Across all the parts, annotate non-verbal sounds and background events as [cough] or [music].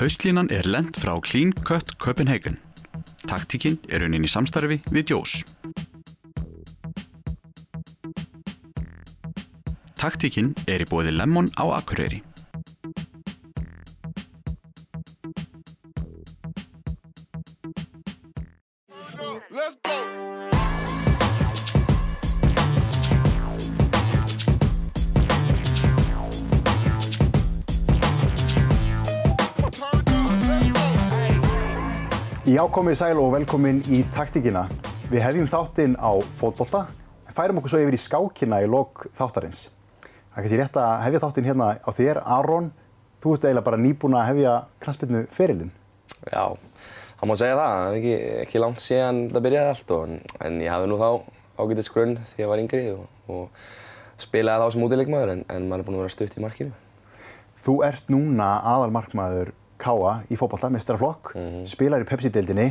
Haustlínan er lent frá Clean Cut Copenhagen. Taktíkinn er unin í samstarfi við Jós. Taktíkinn er í bóði Lemon á Akureyri. Já, komið sæl og velkomin í taktíkina. Við hefjum þáttinn á fótbolta, en færum okkur svo yfir í skákina í lok þáttarins. Það er kannski rétt að hefja þáttinn hérna á þér, Aron. Þú ert eiginlega bara nýbúin að hefja knastbyrnu ferilinn. Já, það má segja það. Það er ekki, ekki langt síðan það byrjaði allt og, en ég hafði nú þá ágætist grunn því ég var yngri og, og spilaði þá sem útileikmaður en, en maður er búinn að vera stutt í markinu. Þú ert núna aðalmarkmaður Káa í fótbolta, mestrarflokk, spilar í Pepsi-deildinni,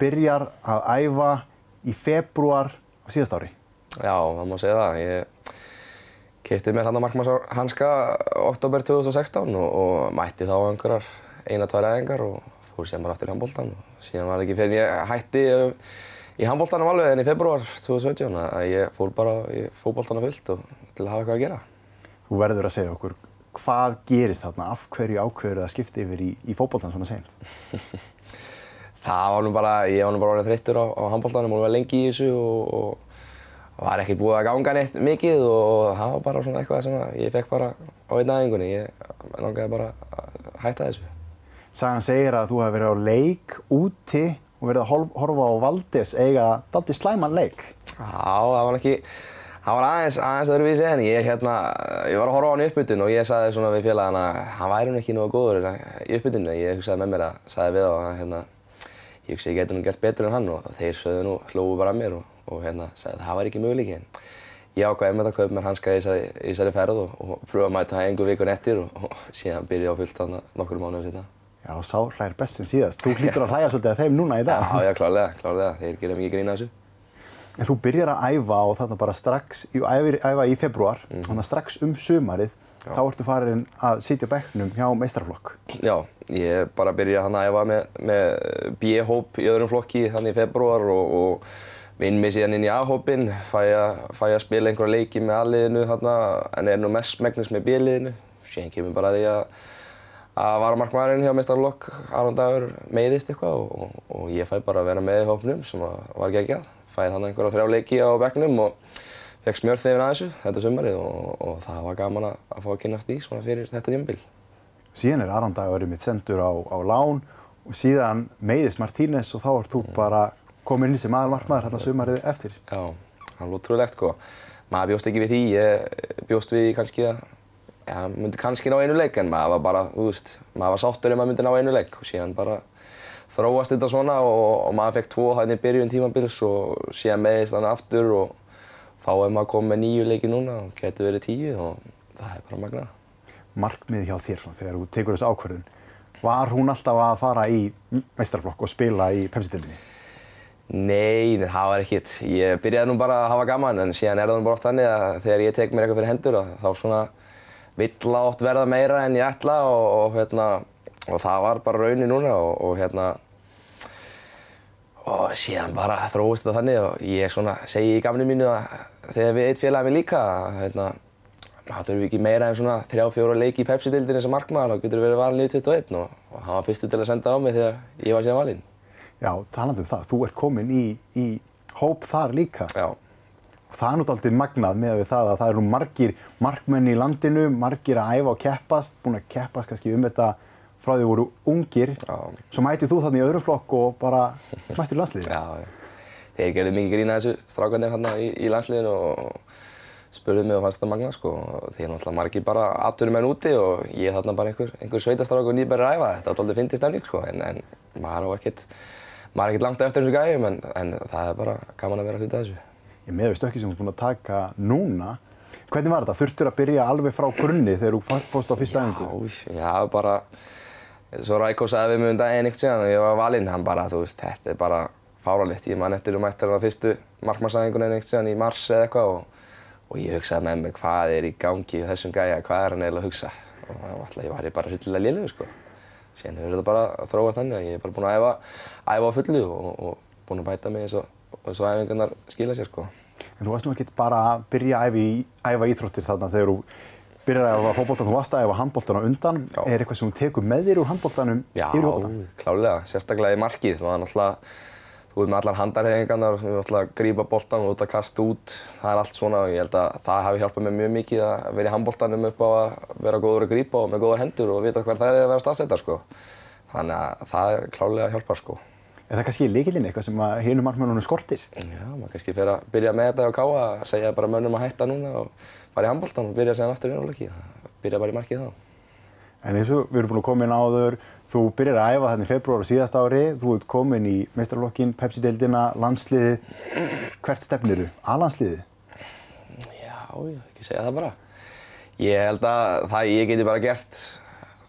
byrjar að æfa í februar á síðast ári. Já, það má segja það. Ég kipti mér hann að markmannshanska oktober 2016 og, og mætti þá einhverjar eina, tvær æfingar og fór síðan bara aftur í handbóltan. Síðan var ekki fyrir ég hætti í handbóltanum alveg en í februar 2017 að ég fór bara í fótboltana fullt og til að hafa eitthvað að gera. Þú verður að segja okkur, hvað gerist þarna? Af hverju ákveður það að skipta yfir í, í fótboltan svona sen? [laughs] Það var nú bara, ég var nú bara orðið þreyttur á, á handbóltanum og var lengi í þessu og, og, var ekki búið að ganga neitt mikið og það var bara svona eitthvað sem ég fekk bara á einn aðingunni. Ég langaði bara að hætta þessu. Sagan segir að þú hefði verið á leik úti og verið að horf- horfa á Valdés eiga daldi slæman leik. Já, það var ekki, það var aðeins, aðeins öðruvísi en ég hérna, ég var að horfa á hann í uppbytun og ég sagði svona við félagana að hann væri nú ekki nógu góður í uppbytunni. Ég hugsaði með mér að, sagði við á að hérna, ég hugsaði ég geti nú gert betur en hann og þeir sögðu nú, hlófu bara að mér og, og hérna, sagði að það var ekki möguleiki en ég ákvaði með að kaupa mér hanska í þessari, ferð og, og pröfa að mæta það einhver vikun eftir og, og síðan byrja á fullt þarna nokkur mánuðum setna. Já, sá hlær best sem síðast. Þú hlýtur að hlæja svolítið að þeim núna í dag. Já, já, klárlega, klárlega, þeir gera mikið grín að þessu. En þú byrjar að æfa og þarna bara strax, æfir, æfa í februar, þannig að strax um sumarið, þá ertu farin að sitja á bekknum hjá meistaraflokk. Já, ég bara byrja hann að æfa með, með B-hóp í öðrum flokki þannig í februar og, og vinn mig síðan inn í A-hópin, fæ, fæ að spila einhverja leiki með A-liðinu þarna en er nú mest megnast með B-liðinu. Síðan kemur bara því að, að varamarkmaðurinn hjá meistarflokk Aron Dagur meiðist eitthvað og, og, ég fæ bara að vera með í hópnum sem að var geggjað. Fæ þannig einhverja þrjá leiki á bekknum og fekk smjörþefin að þessu þetta sumarið og, og það var gaman að, að fá að kynast í svona fyrir þetta tímabil. Síðan er Aron Dagurinn mitt sendur á, á lán og síðan meiðist Martínez og þá ert þú bara komin inn sem aðalmarkmaður hérna sumarið eftir. Já, það var ótrúlegt sko. Maður bjóst ekki við því, ég bjóst við kannski að, já, myndi kannski ná einu leik en maður var bara, þú veist, maður var sáttur ef maður myndi ná einu leik og síðan bara þróast þetta svona og, og maður fekk tvo hægni í byrjun tímabils og síðan meðist hann aftur og þá er maður komið með nýju leiki núna og getur verið tíu og það er bara magnað. Markmið hjá þér svona þegar þú tekur þessu ákvörðun. Var hún alltaf að fara í meistaraflokk og spila í Pepsi-deildinni? Nei, það var ekkert. Ég byrjaði nú bara að hafa gaman en síðan er það nú bara oft þannig að þegar ég tek mér eitthvað fyrir hendur þá svona vill átt verða meira en ég ætla og, og, hérna, og það var bara raunin núna og, og hérna og síðan bara þróist þetta þannig og ég svona segi í gamni mínu að þegar við eitt félagið mér líka hérna, maður þurfi ekki meira en svona þrjá, fjóra leiki í Pepsi-dildinni sem markmaður þá getur verið valin í 21 og, og hann var fyrstu til að senda á mig þegar ég var síðan valinn. Já, talandi um það, þú ert komin í, í hóp þar líka. Já. Og það er nút aldrei magnað með við það að það eru margir markmenn í landinu, margir að æfa og keppast, búin að keppast kannski um þetta frá því voru ungir. Svo mætið þú þannig í öðrum flokk og bara mættir landsliðið. Já. Þeir gerðu mikið grín að þessu strákanir hérna í, í landsliðinu og spurðu mig og fannst þetta magna sko. Og Þeir náttúrulega margir bara atvinnum enn úti og ég er þarna bara einhver, einhver sveitastrák og nýbæri að æfa. Þetta var alltaf fyndið stemning sko en, en maður á ekkert, maður er ekkert langt eftir þessu gæjum en, en það er bara gaman að vera hluta þessu. Ég með við stökki sem þú ert búin að taka núna. Hvernig var þetta? Þurftur að byrja alveg frá grunni þegar þú fórst á fyrsta æfingu? Já, já, bara, svo Rækó sagði við mig um daginn einhvern tíðan og ég var valinn, hann bara, þú veist, þetta er bara fáralegt. Ég man eftir um eftir hann á fyrstu markmannsæðingunni einhvern tíðan í mars eða eitthvað og, og ég hugsaði með mig hvað er í gangi í þessum gæja, hvað er hann eiginlega að hugsa? Og það var alltaf, ég var bara hryllilega liðlegur, sko. síðan hefur þetta bara þróast þannig að ég er bara búinn að æfa, æfa á fullu og, og búinn að bæta mig eins og, og æfingarnar skila sér sko. En þú varst nú ekkert bara að byrja að æfa, í, æfa íþróttir þarna þegar þú byrjar að æfa fótboltan, þú varst að æfa handboltan á undan. Já. Er eitthvað sem þú tekur með þér úr handboltanum Já, yfir í fótboltan? klálega, sérstaklega í markið. Þú veit með allar handarhefingarnar, þú náttúrulega að grípa boltan og út að kasta út. Það er allt svona og ég held að það hafi hjálpað mér mjög mikið að vera í handboltanum upp á að vera góður að grípa og með góðar hendur og vita hver það er að vera staðsettar sko. Þannig að það er klálega að hjálpa sko. Er það kannski líkilinn eitthvað sem hinum markmennunum skortir? Já, maður kannski fyrir að byrja með þetta á káa, segja bara mönnum að hætta núna og fara í handboltan og byrja síðan aftur í náttúrulega. Byrja bara í markið þá. En eins og við erum búin að koma inn áður, þú byrjar að æfa þarna í februar á síðast ári, þú ert komin í meistarlokkin, Pepsi-deildina, landsliði. Hvert stefnir þú? A-landsliði? Já, ég ekki segja það bara. Ég held að það ég geti bara gert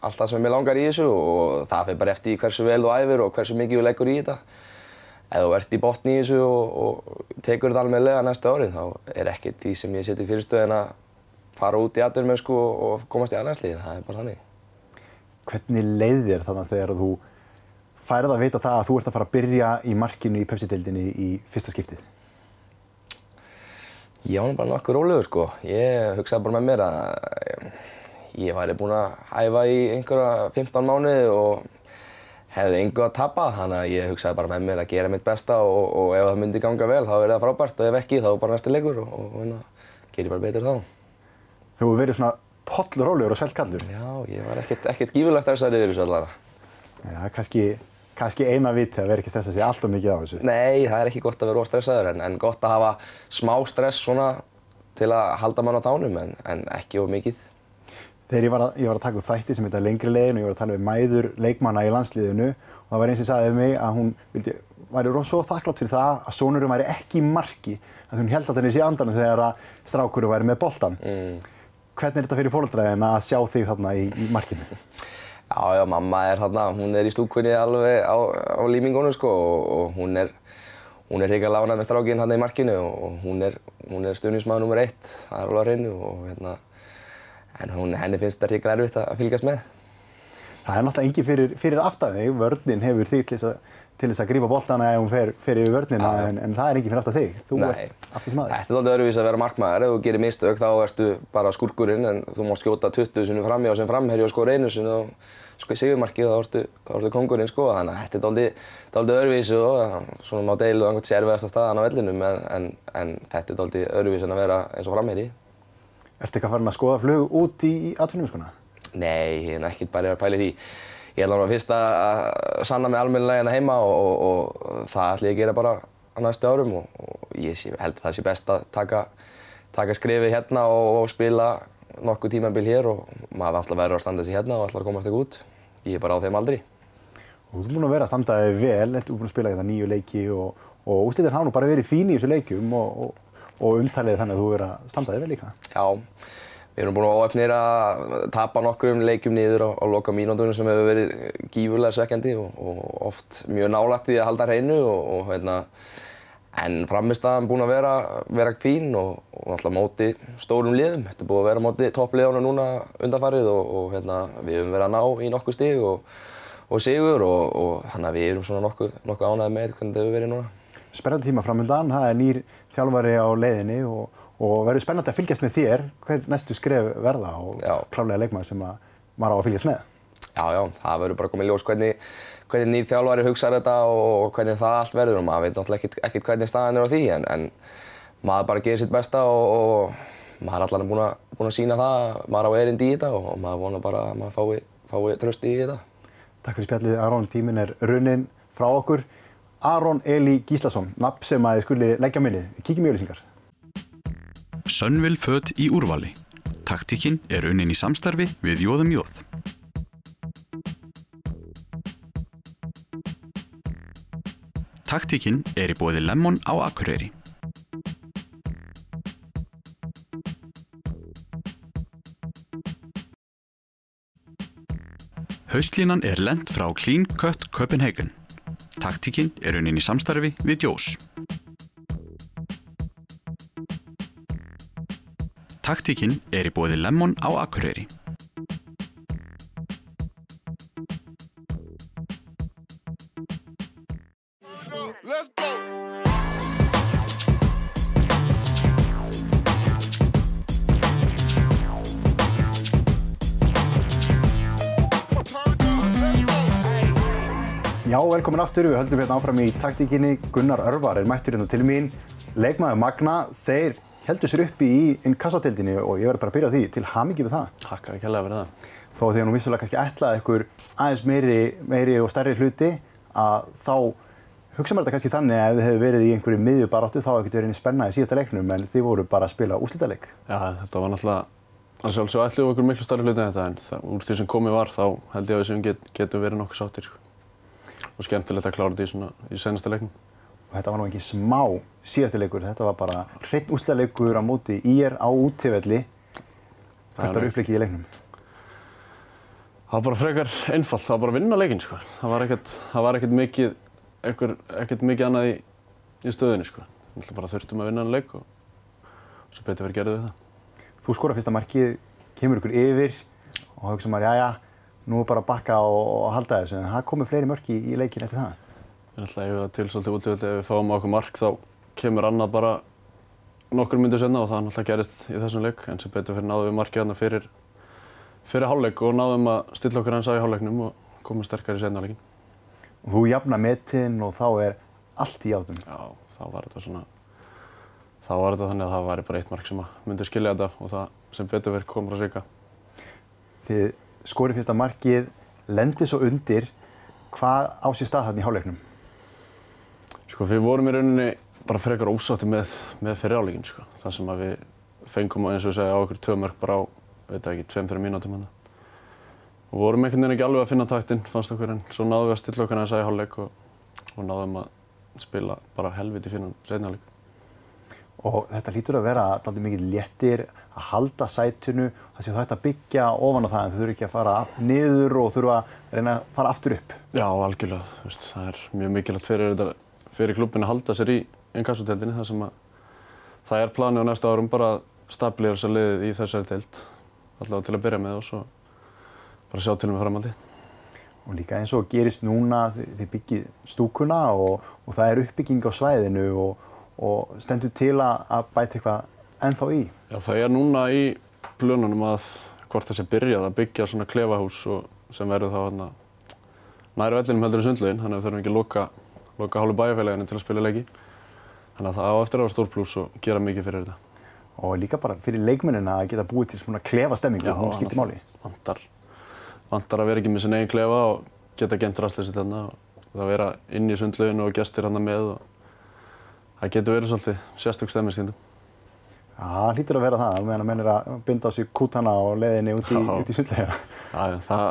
allt það sem mér langar í þessu og það fyrir bara eftir hversu vel þú æfir og hversu mikið þú leggur í þetta. Ef þú ert í botni í þessu og, og tekur þetta alveg lega næsta árið þá er ekkert því sem ég seti fyrirstöðin að fara út í aðdurmennsku og, og komast í aðlæðslið. Það er bara þannig. Hvernig leið þér þannig þegar þú færið að vita það að þú ert að fara að byrja í markinu í Pepsi-deildinni í fyrsta skiptið? Ég var bara nokkuð rólegur sko. Ég hugsaði bara með mér að ég væri búinn að æfa í einhverja 15 mánuði og hefði engu að tapa. Þannig að ég hugsaði bara með mér að gera mitt besta og, og ef það myndi ganga vel þá er það frábært og ef ekki þá bara næstu leikur og, og hérna, ger ég bara betur þá. Þú hefur verið svona pollrólegur og sveltkallur. Já, ég var ekkert, ekkert gífurlega stressaður yfir þessu allara. Er kannski, kannski eina viti að vera ekki stressað sig alltaf mikið á þessu. Nei, það er ekki gott að vera óstressaður en, en gott að hafa smá stress svona til að halda mann á tánum en, en ekki of mikið. Þegar ég var, að, ég var að taka upp þætti sem heita Lengri leiðin og ég var að tala við mæður leikmanna í landsliðinu og það var einn sem sagði við mig að hún vildi, væri rosa þakklátt fyrir það að sonurum væri ekki í marki að hún held að henni sé andanum þegar að strákurum væri með boltan. Mm. Hvernig er þetta fyrir fólkdraðin að sjá þig þarna í, í markinu? Já, já, mamma er þarna, hún er í stúkunni alveg á, á límingunum sko og, og hún er, hún er hrikalega ánægð með strákinn þarna í markinu og hún er, er eitt, það er alveg á hreinu og hérna, en hún, henni finnst þetta hrikalega erfitt að fylgjast með. Það er náttúrulega engin fyrir, fyrir aftan þig, vörnin hefur þig til þess að, til þess að grípa boltana ef hún fer, fer yfir vörnina já. en, en það er engin fyrir aftan þig, þú Nei. ert aftast maður. Þetta er alveg öðruvís að vera markmaður, ef þú gerir mistök þá ertu bara skurkurinn en þú mátt skjóta 20 sinni frammi og sem framherji og skora einu sinni og sko í sigurmarkið þá ertu, ertu kongurinn sko þannig að þetta er dálítið öðruvís og svona má deilu einhvern sérvegasta staðan á vellinum en, en, en þetta er dálítið öðruvís en að vera eins og framherji. Ertu eitthvað farin að skoða flug út í, í atvinnumiskuna? Nei, ég er ekkert bara að pæla í því. Ég ætla bara fyrst að sanna mig almennilega hérna heima og, og, og það ætla ég að gera bara á næstu árum og, og ég sé, held að það sé best að taka, taka skrifið hérna og, og spila nokkuð tímabil hér og maður ætla að vera að standa sig hérna og ætla að komast ekki út. Ég er bara á þeim aldri. Og þú ert búinn að vera að standa þig vel, þú ert búinn að spila þetta nýju leiki og, og úrslitir hafa nú bara verið fín í þessu leikjum og, umtalið þannig að þú verið að standa þig vel líka. Já, við erum búin óöfnir að tapa nokkrum leikjum niður á, á loka mínúndunum sem hefur verið gífurlega svekkjandi og, og oft mjög nálægt í að halda hreinu og, og hérna, en framistæðan búin að vera, vera kvín og, og alltaf móti stórum liðum. Þetta er búin að vera móti toppliðunum núna undanfarið og, hérna, við hefum verið að ná í nokkuð stig og, sigur og, þannig að við erum svona nokkuð, nokkuð ánægði með hvernig þetta hefur verið núna. Spennandi tíma framöndan, það er nýr þjálfari á leiðinni og, og verður spennandi að fylgjast með þér hver næstu skref verða og klálega leikmaður sem að maður á að fylgjast með. Já, já, það verður bara komið ljós hvernig, hvernig nýr þjálfari hugsaður þetta og hvernig það allt verður og maður veit náttúrulega ekkert, hvernig staðan er á því en, en maður bara gerir sitt besta og, og maður er allan búinn að, búinn að sína það, maður á erindi í þetta og, maður vonar bara að maður fái, fái tröst í þetta. Takk fyrir spjallið Aron, tíminn er runnin frá okkur. Aron Eli Gíslason, nafn sem að skuli leggja minnið. Kíkjum í auðlýsingar. Sönvil föt í úrvali. Taktíkin er unnin í samstarfi við Jóðum Jóð. Taktíkin er í bóði Lemon á Akureyri. Haustlínan er lent frá Clean Cut Copenhagen. Taktíkin er unnin í samstarfi við Jós. Taktíkin er í bóði Lemon á Akureyri. Velkomin aftur. Við höldum hérna áfram í taktíkinni. Gunnar Örvar er mættur hérna til mín. Leikmaður Magna, þeir heldur sér uppi í inkassatildinni og ég verði bara að byrja á því. Til hamingi við það. Takk að kella fyrir það. Þó því að nú vissulega kannski ætlaði ykkur aðeins meiri, meiri og stærri hluti að þá hugsa maður þetta kannski þannig að ef þið hefur verið í einhverju miðjubaráttu þá hefur ekkert verið einu spenna í síðasta leiknum en þið voru bara að spila úslítaleik. Já, þetta var náttúrulega, að sjálfsög ætluðu okkur miklu starri hluti en þetta en það, úr því sem komið var þá held ég að sem get, getum verið nokkuð sáttir sko. Og skemmtilegt að klára þetta í, svona, í senasta leiknum. Og þetta var nú ekki smá síðasti leikur, þetta var bara hreitt úslítaleikur á móti í er á útífelli. Hvert var uppleikið í leiknum? Það var bara frekar einfalt, það var bara að vinna leikinn sko. Það var ekkert, það var ekkert mikið, ekkert, ekkert mikið annað í, í stöðinni sko. Við ætlum bara þurftum að vinna hann leik og svo betur verið gerðið við það. Þú skora fyrsta markið, kemur ykkur yfir og hugsa maður, jæja, nú er bara að bakka og, og halda þessu. En það komið fleiri mörki í, í leikin eftir það. Við ætlum að eiga það til svolítið útvöldi ef við fáum okkur mark þá kemur annað bara nokkur myndir senna og það náttúrulega gerist í þessum leik en sem betur fyrir náðum við markið þarna fyrir, fyrir hálfleik og náðum að stilla okkur hans á í hálfleiknum og koma sterkar í senna leikin. Og þú jafna metin og þá er allt í átum. Já, þá var þetta svona, þá var þetta þannig að það væri bara eitt mark sem myndi skilja þetta og það sem betur verið komur að sigga. Þið skorið fyrsta markið, lendir svo undir. Hvað á sér stað þarna í hálfleiknum? Sko við vorum í rauninni bara frekar ósátti með, með fyriráleikin sko. Það sem að við fengum eins og við segja á okkur tvö mörg bara á, veit ekki, tveim-þreim mínútum hann. Og vorum einhvern veginn ekki alveg að finna taktinn, fannst okkur, en svo náðum við að stilla okkur aðeins að í hálfleik og, og náðum að spila bara helviti fínan seinarleik. Og þetta lítur að vera alltaf mikið léttir að halda sætunu, það séu þetta að byggja ofan á það en þau þurfu ekki að fara niður og þurfu að reyna að fara aftur upp. Já, algjörlega, það er mjög mikilvægt fyrir, fyrir klubbin að halda sér í innkassuteldinni þar sem að það er planið á næsta árum bara að stablera sér liðið í þessari teld allavega til að byrja með og svo bara sjá til um framaldi. Og líka eins og gerist núna, þið, byggið stúkuna og, og það er uppbygging á svæðinu og, og stendur til að bæta eitthvað ennþá í. Já, það er núna í plönunum að hvort það sé byrjað að byggja svona klefahús sem verður þá hérna næri vellinum heldur í sundlegin, þannig að við þurfum ekki að loka, loka hálfu bæjarfélaginu til að spila leiki. Þannig að það á eftir að vera stór pluss og gera mikið fyrir þetta. Og líka bara fyrir leikmennina að geta búið til svona klefa stemmingu, hún skiptir máli. Vantar, vantar að vera ekki með sin eigin klefa og geta gent rastleysi þarna og það vera inn í sundleginu og gestir hann með og það getur verið svolítið sérstök stemming stundum. Já, það hlýtur að vera það, meðan að menn er að binda á sig kútana og leiðinni út í, í sundlega. Já, það,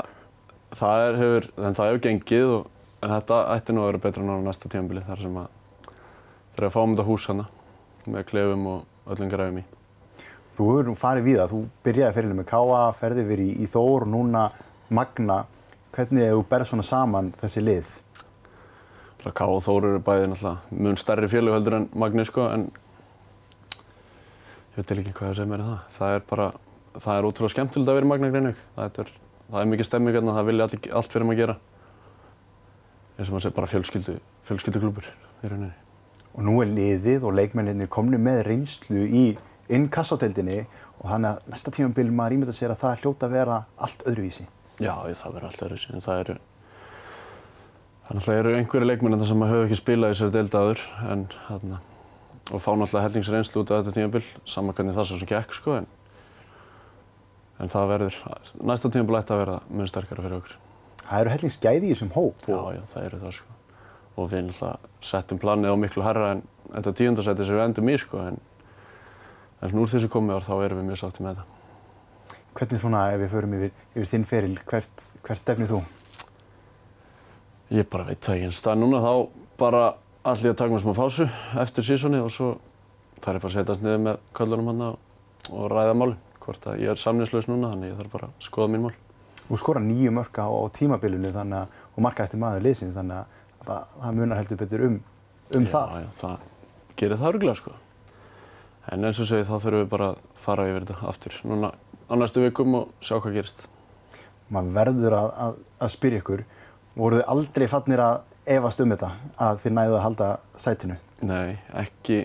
það er, hefur, en það hefur gengið og þetta ætti nú að vera betra á næsta tímabili þar sem að þegar við fáum þetta hús hana með klefum og öllum græfum í. Þú hefur nú farið við það, þú byrjaði fyrirlega með Káa, ferði yfir í, í Þór og núna Magna. Hvernig þú berð svona saman þessi lið? Náttúrulega K og Þór eru bæði náttúrulega mun stærri félög heldur en Magni sko en ég veit ekki hvað það segir mér það. Það er bara, það er ótrúlega skemmtilegt að vera í Magna Greinvík. Það er, það er mikið stemming hérna, það vilja allir, allt fyrir maður gera. Eins og maður segir bara fjölskyldu, fjölskylduklúpur í rauninni. Og nú er liðið og leikmenninir komni með reynslu í innkassáteldinni og þannig að næsta tímambil maður ímynda sér að það hljóta að vera allt öðruvísi. Já, ég- það verður alltaf öðruvísi, en það eru Það náttúrulega eru einhverju leikmennir sem hafa ekki spilað í þessari deild áður en þarna og fá náttúrulega hellingsreynslu út af þetta tímabil sama hvernig það sem gekk sko en en það verður næsta tímabil ætti að verða mun sterkara fyrir okkur. Það eru helling skæði í þessum hóp Já, já, það eru það sko og við náttúrulega settum planið á miklu herra en þetta tíundarsæti sem við endum í sko en en úr þessu komið ár þá erum við mjög sátti með þetta. hvernig svona ef við förum yfir, yfir þinn feril, hvert, hvert stefnir þú? Ég bara veit það ekki er núna þá bara allir að taka mér smá pásu eftir sísoni og svo þarf ég bara að setjast niður með köllunum hann og ræða málin. Hvort að ég er samninslaus núna þannig ég þarf bara að skoða mín mál. Þú skora nýju mörka á, á tímabilinu þannig að, og markaðist maður liðsins þannig að það, það munar heldur betur um, um það. Já, já, það gerir það örgulega sko. En eins og segi þá þurfum við bara að fara yfir þetta aftur núna á næstu vikum og sjá hvað gerist. Maður verður að, að, að spyrja ykkur, voru þið aldrei fannir að efast um þetta að þið næðu að halda sætinu? Nei, ekki,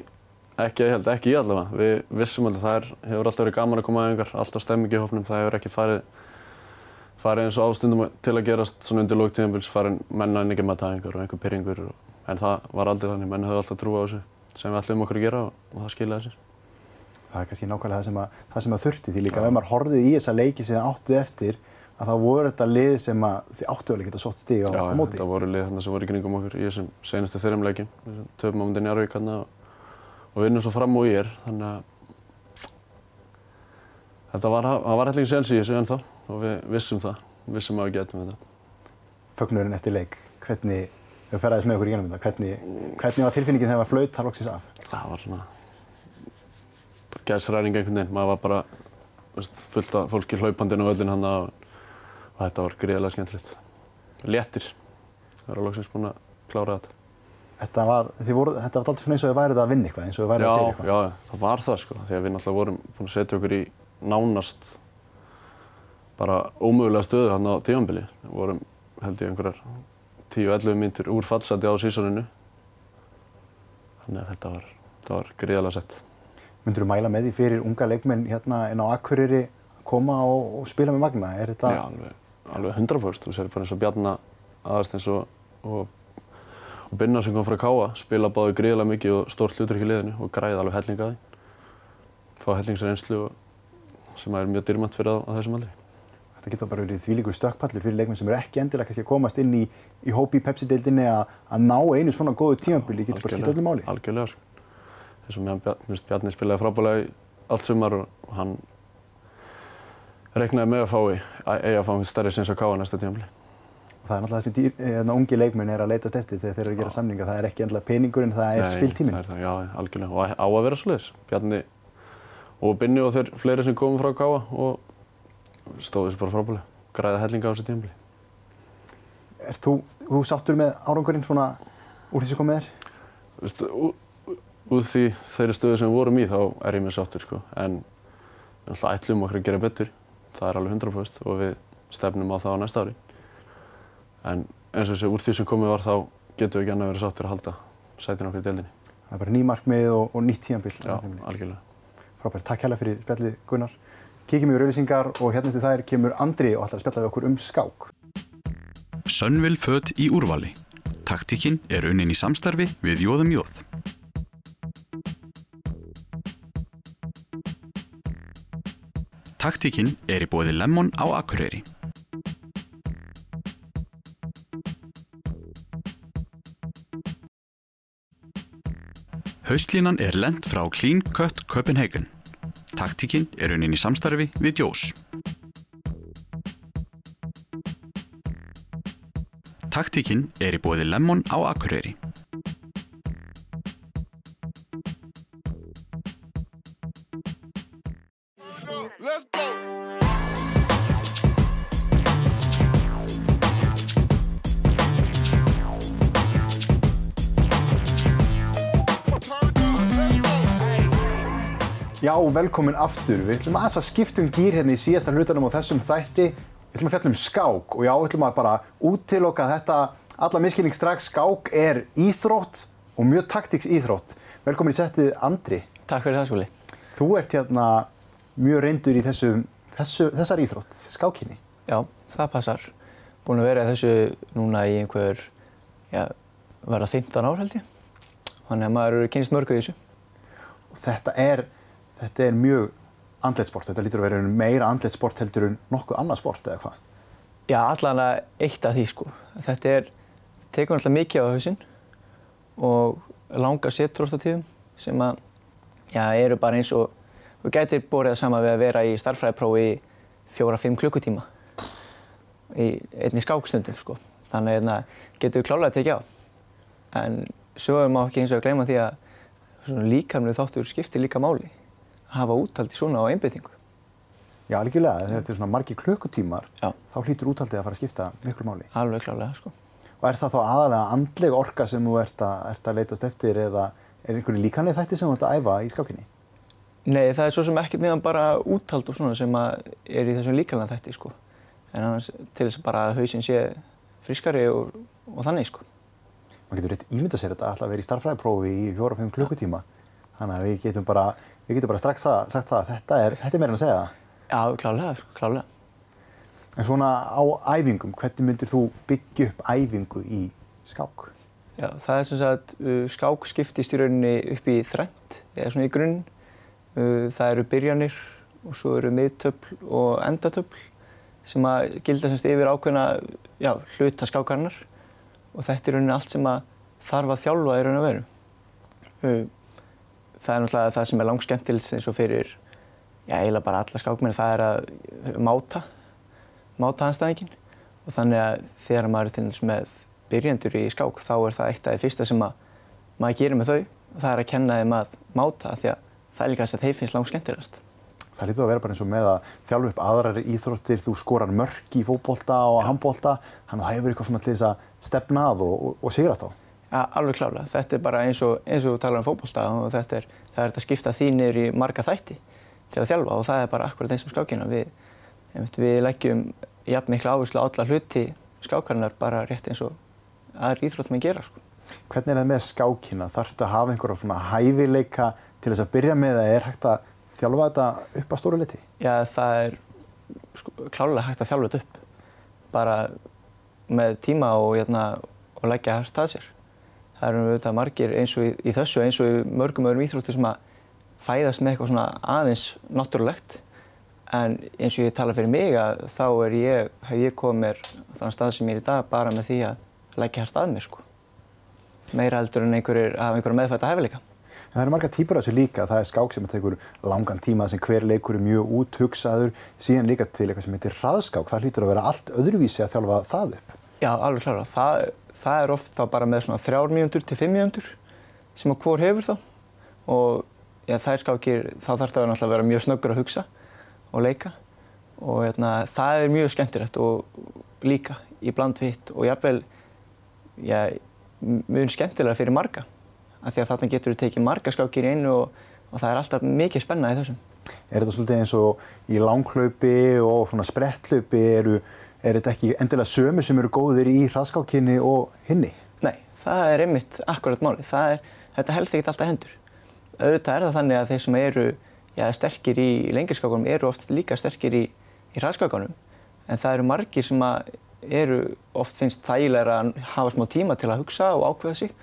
ekki, ég held ekki ég allavega. Við vissum alveg það er, hefur alltaf verið gaman að koma að yngar, alltaf stemming í hófnum, það hefur ekki farið, farið eins og ástundum til að gerast svona undir lóktíðanbils, farið menna en ekki með tæðingar og einhver pyrringur, en það var aldrei þannig, menn höfðu alltaf trú á þessu sem við ætlum okkur að gera og, og það skilaði sér. Það er kannski nákvæmlega það sem að, það sem að þurfti því líka ef maður horfið í þessa leiki sem þið áttu eftir að það voru þetta lið sem að þið áttu alveg geta sótt stig á, Já, á móti. þetta voru lið þarna sem voru í kringum okkur í þessum senastu þreim leikjum, þessum töfum á múndin Jarvík hérna og, og vinnum svo fram og ég er, þannig að þetta var, það var hellingi sens í þessu ennþá og við vissum það, vissum að við getum þetta. Fögnurinn eftir leik, hvernig, við ferðaðis með okkur í genum þetta, hvernig, hvernig var tilfinningin þegar maður flaut það loksins af? Það var svona gæsræring einhvern veginn, maður var bara veist, fullt af fólki hlaupandinn á völlin hann og þetta var gríðilega skemmtilegt. Léttir, það var loksins búin að klára þetta. Þetta var, voru, þetta var alltaf svona eins og þið værið að vinna eitthvað, eins og þið værið að segja eitthvað. já, það var það sko, að við náttúrulega vorum búin að setja okkur í nánast bara ómögulega stöðu hann á tífambili. Við vorum held ég einhverjar 10-11 myndir úr fallseti á sísoninu. Þannig að þetta var, var gríðalega sett. Myndur þú mæla með því fyrir unga leikmenn hérna inn á Akureyri að koma og, og spila með Magna? Er þetta, Já, alveg, alveg 100%. Þú sér bara eins og Bjarna aðast eins og, og, og Binna sem kom frá Káa, spila báði gríðalega mikið og stórt hlutur ekki í liðinu og græði alveg helling að því. Fá hellingsreynslu og- sem er mjög dýrmætt fyrir á, á þessum aldri. þetta getur bara verið þvílíkur stökkpallur fyrir leikmenn sem eru ekki endilega kannski að komast inn í, í hópi í Pepsi-deildinni að, ná einu svona góðu tímabili, getur bara skipt öllu máli. Algjörlega. Þess að mér finnst Bjarni spilaði frábælega allt sumar og hann reiknaði með að fái, að eiga að fá stærri sinns að káa næsta tímafli. Og það er náttúrulega þessi dýr, hérna, ungi leikmenn er að leitast eftir þegar þeir eru að gera samninga. Það er ekki endilega peningurinn, það er spiltíminn. Það er það, já, algjörlega. Og á að vera svoleiðis. Bjarni og Binni og þeir fleiri sem komum frá káa og stóðu þessu bara frábælega. Græða hellinga á þessu tímafli. Er þú, þú sáttur með árangurinn svona úr því sem kom með þér? Vist, út því þeirri stöðu sem við vorum í þá er ég með sáttur sko. En náttúrulega ætlum okkur að gera betur. Það er alveg 100% og við stefnum á það á næsta ári. En eins og þessi úr því sem komið var þá getum við ekki annað verið sáttur að halda sætin okkur í deildinni. Það er bara ný markmið og, og nýtt tímambil. Já, algjörlega. Frábært, takk hérlega fyrir spjallið Gunnar. Kíkjum yfir auðlýsingar og hérna eftir þær kemur Andri og ætlar að spjalla við okkur um skák. Sönnvill föt í úrvali. Taktikinn er unnin í samstarfi við Jóðum Jóð. Taktikinn er í bóði Lemon á Akureyri. Haustlínan er lent frá Clean Cut Copenhagen. Taktikinn er unnin í samstarfi við Jós. Taktikinn er í bóði Lemon á Akureyri. Já, velkomin aftur. Við ætlum aðeins að skipta um gýr hérna í síðasta hlutanum á þessum þætti. Við ætlum að fjalla um skák og já, við ætlum að bara útiloka þetta alla miskilning strax. Skák er íþrótt og mjög taktiks íþrótt. Velkomin í settið Andri. Takk fyrir það skóli. Þú ert hérna mjög reyndur í þessu, þessu, þessar íþrótt, skákinni. Já, það passar. Búin að vera þessu núna í einhver, já, verða 15 ár held ég. Þannig að maður eru kynst mörgu í þessu. Og þetta er, þetta er mjög andleitt sport. Þetta lítur að vera meira andleitt sport heldur en nokkuð annað sport eða hvað? Já, allan að eitt af því sko. Þetta er, tekur náttúrulega mikið á hausinn og langa setur oft á tíðum sem að, já, eru bara eins og, þú gætir borið það sama við að vera í starffræðiprófi í fjóra-fimm klukkutíma í einni skákstundum sko. Þannig að hérna, getur við klálega að tekja á. En svo er maður ekki eins og að gleyma því að líkamlega þáttur skiptir líka máli. Hafa úthaldi svona á einbyttingu. Já, algjörlega. Þegar þetta er svona margi klukkutímar, Já. þá hlýtur úthaldið að fara að skipta miklu máli. Alveg klálega sko. Og er það þá aðalega andleg orka sem þú ert að, ert að leitast eftir eða er einhverju líkanlega þætti sem þú ert að æfa í skákinni? Nei, það er svo sem ekkert nefn bara úthald og svona sem er í þessum líkalega þætti sko. En annars til þess bara að hausinn sé friskari og, og þannig sko. maður getur rétt ímynda sér þetta alltaf að vera í starffræðiprófi í fjóra-fimm klukkutíma. Þannig að við getum bara, við getum bara strax það, sagt það, þetta er, þetta er meira en að segja það. Já, klálega, sko, klálega. En svona á æfingum, hvernig myndir þú byggja upp æfingu í skák? Já, það er sem sagt, uh, skák skiptist í rauninni upp í þrænt, eða svona í grunn. Uh, það eru byrjanir og svo eru miðtöfl og endatöfl sem að gilda semst yfir ákveðna já, hluta skákarinnar og þetta er rauninni allt sem að þarf að þjálfa í raun og veru. Það er náttúrulega það sem er langskemmtilist eins og fyrir já, eiginlega bara alla skákmenni, það er að máta, máta anstæðingin og þannig að þegar maður er til dæmis með byrjendur í skák þá er það eitt af því fyrsta sem að maður gerir með þau það er að kenna þeim að máta því að það er líka þess að þeim finnst langt skemmtilegast. Það lítur að vera bara eins og með að þjálfa upp aðrar íþróttir, þú skorar mörk í fótbolta og handbolta, þannig að það hefur eitthvað svona til þess að stefna að og, og, og sigrast á. Ja, alveg klálega. Þetta er bara eins og, eins og þú talar um fótbolta og þetta er, það er þetta að skipta því niður í marga þætti til að þjálfa og það er bara akkurat eins og skákina. Við, við leggjum jafn miklu áherslu á alla hluti skákarinnar bara rétt eins og aðra íþróttum að gera. Sko. Hvernig er það með skákina? Þarftu að hafa einhverja svona hæfileika til þess að byrja með að er hægt að þjálfa þetta upp að stóru liti? Já, það er sko, klálega hægt að þjálfa þetta upp. Bara með tíma og, hérna, og leggja hægt að sér. Það eru auðvitað margir eins og í, í þessu, eins og í mörgum öðrum íþróttu sem að fæðast með eitthvað svona aðeins náttúrulegt. En eins og ég tala fyrir mig að þá er ég, hef ég komið mér þann stað sem ég er í dag bara með því að leggja hægt að mér sko. Meira heldur en einhverjir hafa einhverja meðfætta hæfileika. En það eru marga típur af þessu líka. Það er skák sem tekur langan tíma sem hver leikur er mjög úthugsaður. Síðan líka til eitthvað sem heitir hraðskák. Það hlýtur að vera allt öðruvísi að þjálfa það upp. Já, alveg klára. Það, það er oft þá bara með svona þrjár mínútur til fimm mínútur sem að hvor hefur þá. Og ja, þær skákir, þá þarf það náttúrulega að vera mjög snöggur að hugsa og leika. Og hérna, það er mjög skemmtilegt og líka í bland vitt og jafnvel ja, mjög skemmtilega fyrir marga af því að þarna getur við tekið marga skákir í einu og, og það er alltaf mikið spenna í þessum. Er þetta svolítið eins og í langklaupi og svona sprettklaupi eru, er þetta ekki endilega sömu sem eru góðir í hraðskákinni og hinni? Nei, það er einmitt akkurat málið. Það er, þetta helst ekkert alltaf hendur. Auðvitað er það þannig að þeir sem eru já, sterkir í lengirskákunum eru oft líka sterkir í, í hraðskákunum en það eru margir sem eru oft finnst þægilega að hafa smá tíma til að hugsa og ákveða sig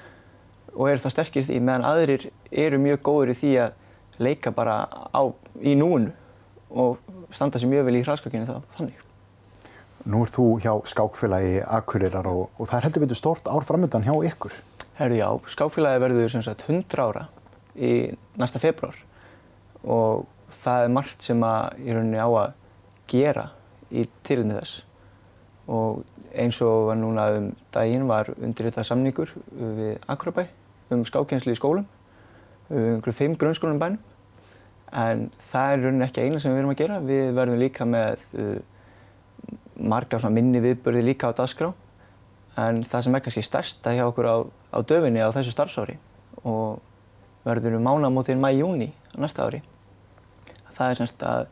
og eru það sterkir því meðan aðrir eru mjög góður í því að leika bara á, í núinu og standa sér mjög vel í hraðskákinni þannig. Nú ert þú hjá skákfélagi Akureyrar og, og það er heldur betur stort ár framöndan hjá ykkur. Herðu já, skákfélagi verður sem sagt 100 ára í næsta februar og það er margt sem að í rauninni á að gera í tilmið þess og eins og var núna um daginn var undir þetta samningur við Akurabæ um skákjensli í skólum, um einhverju fimm grunnskólum bænum. En það er rauninni ekki eina sem við erum að gera. Við verðum líka með uh, marga minni viðbörði líka á dagskrá. En það sem er kannski stærsta hjá okkur á, á döfinni á þessu starfsári og verður um mánamótið mæ-júni næsta ári. Það er semst að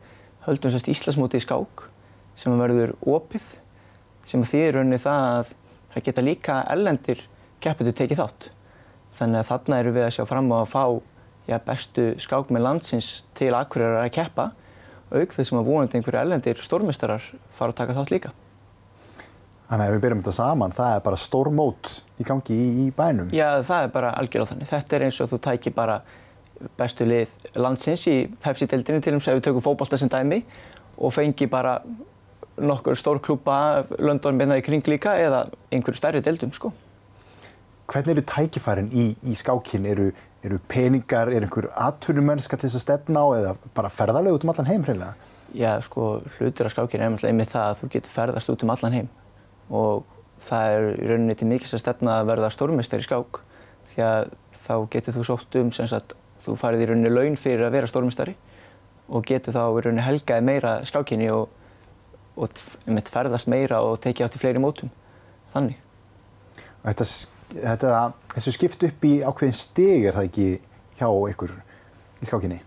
höldum semst Íslasmótið í skák sem verður opið sem þýðir rauninni það að það geta líka ellendir kepputur tekið þátt. Þannig að þarna eru við að sjá fram á að fá ja, bestu skákmenn landsins til Akureyrar að keppa auk þessum að vonandi einhverju ellendir stórmestarar fara að taka þátt líka. Þannig að ef við byrjum þetta saman, það er bara stór mót í gangi í, í bænum? Já, það er bara algjörlega þannig. Þetta er eins og þú tækir bara bestu lið landsins í Pepsi-deildinu til þess að við tökum fókbalta sem dæmi og fengi bara nokkur stór klúpa London beinaði kring líka eða einhverju stærri deildum sko. Hvernig eru tækifærin í, í skákinn? Eru, eru peningar, er einhver atvinnumennska til þess að stefna á eða bara ferðarlega út um allan heim hreinlega? Já, sko, hlutur af skákinn er einmitt það að þú getur ferðast út um allan heim og það er í rauninni til mikils að stefna að verða stórmestari í skák því að þá getur þú sótt um sem sagt, þú farið í rauninni laun fyrir að vera stórmestari og getur þá í rauninni helgaði meira skákinni og, og einmitt ferðast meira og tekið átt í fleiri mótum. Þannig. Þetta þetta, þessu skipt upp í ákveðin stig er það ekki hjá ykkur í skákinni?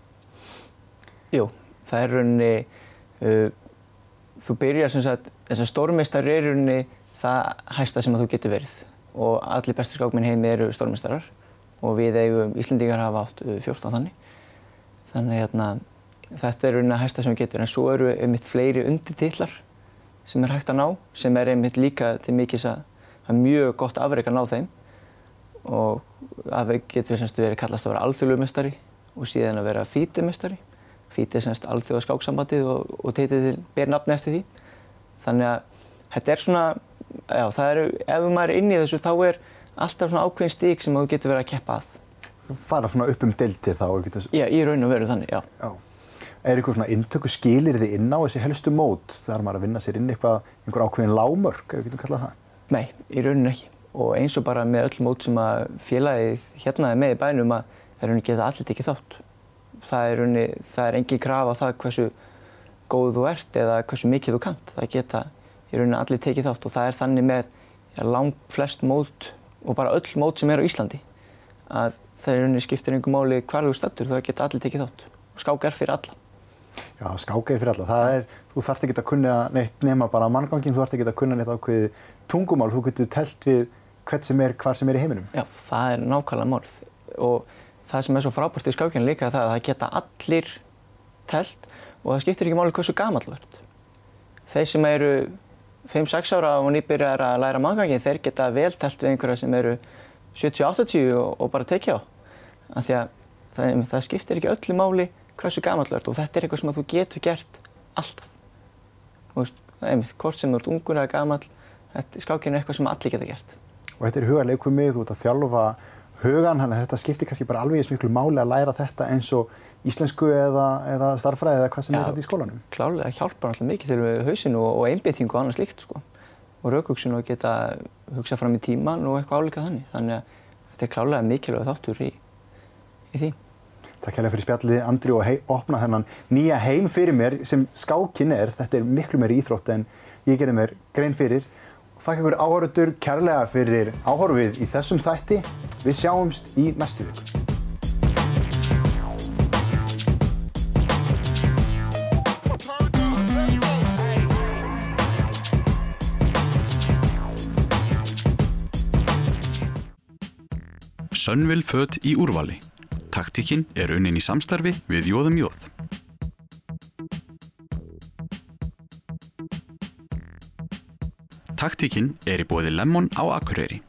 Jú, það er rauninni, uh, þú byrjar sem sagt, þess að stórmeistar er rauninni það hæsta sem að þú getur verið og allir bestu skákminn heimi eru stórmestarar og við eigum Íslendingar hafa átt uh, 14 þannig. Þannig hérna, þetta er raunin að hæsta sem við getum en svo eru einmitt fleiri undirtitlar sem er hægt að ná sem er einmitt líka til mikils að er mjög gott afreik að ná þeim og afreik getur semst verið kallast að vera alþjóðlumestari og síðan að vera fítimestari. Fíti er semst alþjóða skáksambandið og, og teitið til ber nafni eftir því. Þannig að þetta er svona, já það eru, ef maður er inn í þessu þá er alltaf svona ákveðin stík sem þú getur verið að keppa að. Fara svona upp um deildir þá getur... Já, í raun og veru þannig, já. Já. Er eitthvað svona inntöku skilir þið inn á þessi helstu mót? Það er maður að vinna sér inn eitthvað, einhver ákveðin lámörk, ef við getum kallað það? Nei, í rauninu ekki. Og eins og bara með öll mót sem að félagið hérna er með í bænum að það er rauninni geta allir tekið þátt. Það er rauninni, það er engin kraf á það hversu góð þú ert eða hversu mikið þú kant. Það geta í rauninni allir tekið þátt og það er þannig með ja, lang flest mót og bara öll mót sem er á Íslandi að það er rauninni skiptir einhver máli hvar þú stættur það geta allir tekið þátt. Skák er fyrir alla. Já, skák er fyrir alla. Það er, þú þarft ekki að kunna neitt nema bara manngangin, þú þarft ekki að kunna neitt ákveði tungumál, þú getur telt við hvert sem er, hvar sem er í heiminum. Já, það er nákvæmlega málið. Og það sem er svo frábært í skákinu líka það að það geta allir telt og það skiptir ekki máli hversu gamall þú ert. Þeir sem eru 5-6 ára og nýbyrjar að læra manngangin, þeir geta vel telt við einhverja sem eru 70-80 og, og bara tekja á. Af því að það, það skiptir ekki öllu máli hversu gamall þú ert og þetta er eitthvað sem þú getur gert alltaf. Þú veist, það er einmitt, hvort sem þú ert ungur eða gamall, skákinu er eitthvað sem allir geta gert. Og þetta er hugarleikumið, þú ert að þjálfa hugan, þannig að þetta skiptir kannski bara alveg eins miklu máli að læra þetta eins og íslensku eða, eða starffræði eða hvað sem Já, er þetta í skólanum. Klálega hjálpar alltaf mikið til við hausinu og, og einbyttingu og annað slíkt sko. Og raukugsun og geta hugsað fram í tíman og eitthvað álíka þannig. Þannig að þetta er klálega mikilvæg þáttur í, í því. Takk hérlega fyrir spjallið, Andri, og hei, opna þennan nýja heim fyrir mér sem skákinn er. Þetta er miklu meiri íþrótt en ég gerði mér grein fyrir. Þakka ykkur áhörður kærlega fyrir áhörfið í þessum þætti. Við sjáumst í næstu viku. Sönnvill föt í úrvali. Taktíkin er unnin í samstarfi við Jóðum Jóð. Taktíkin er í bóði Lemon á Akureyri.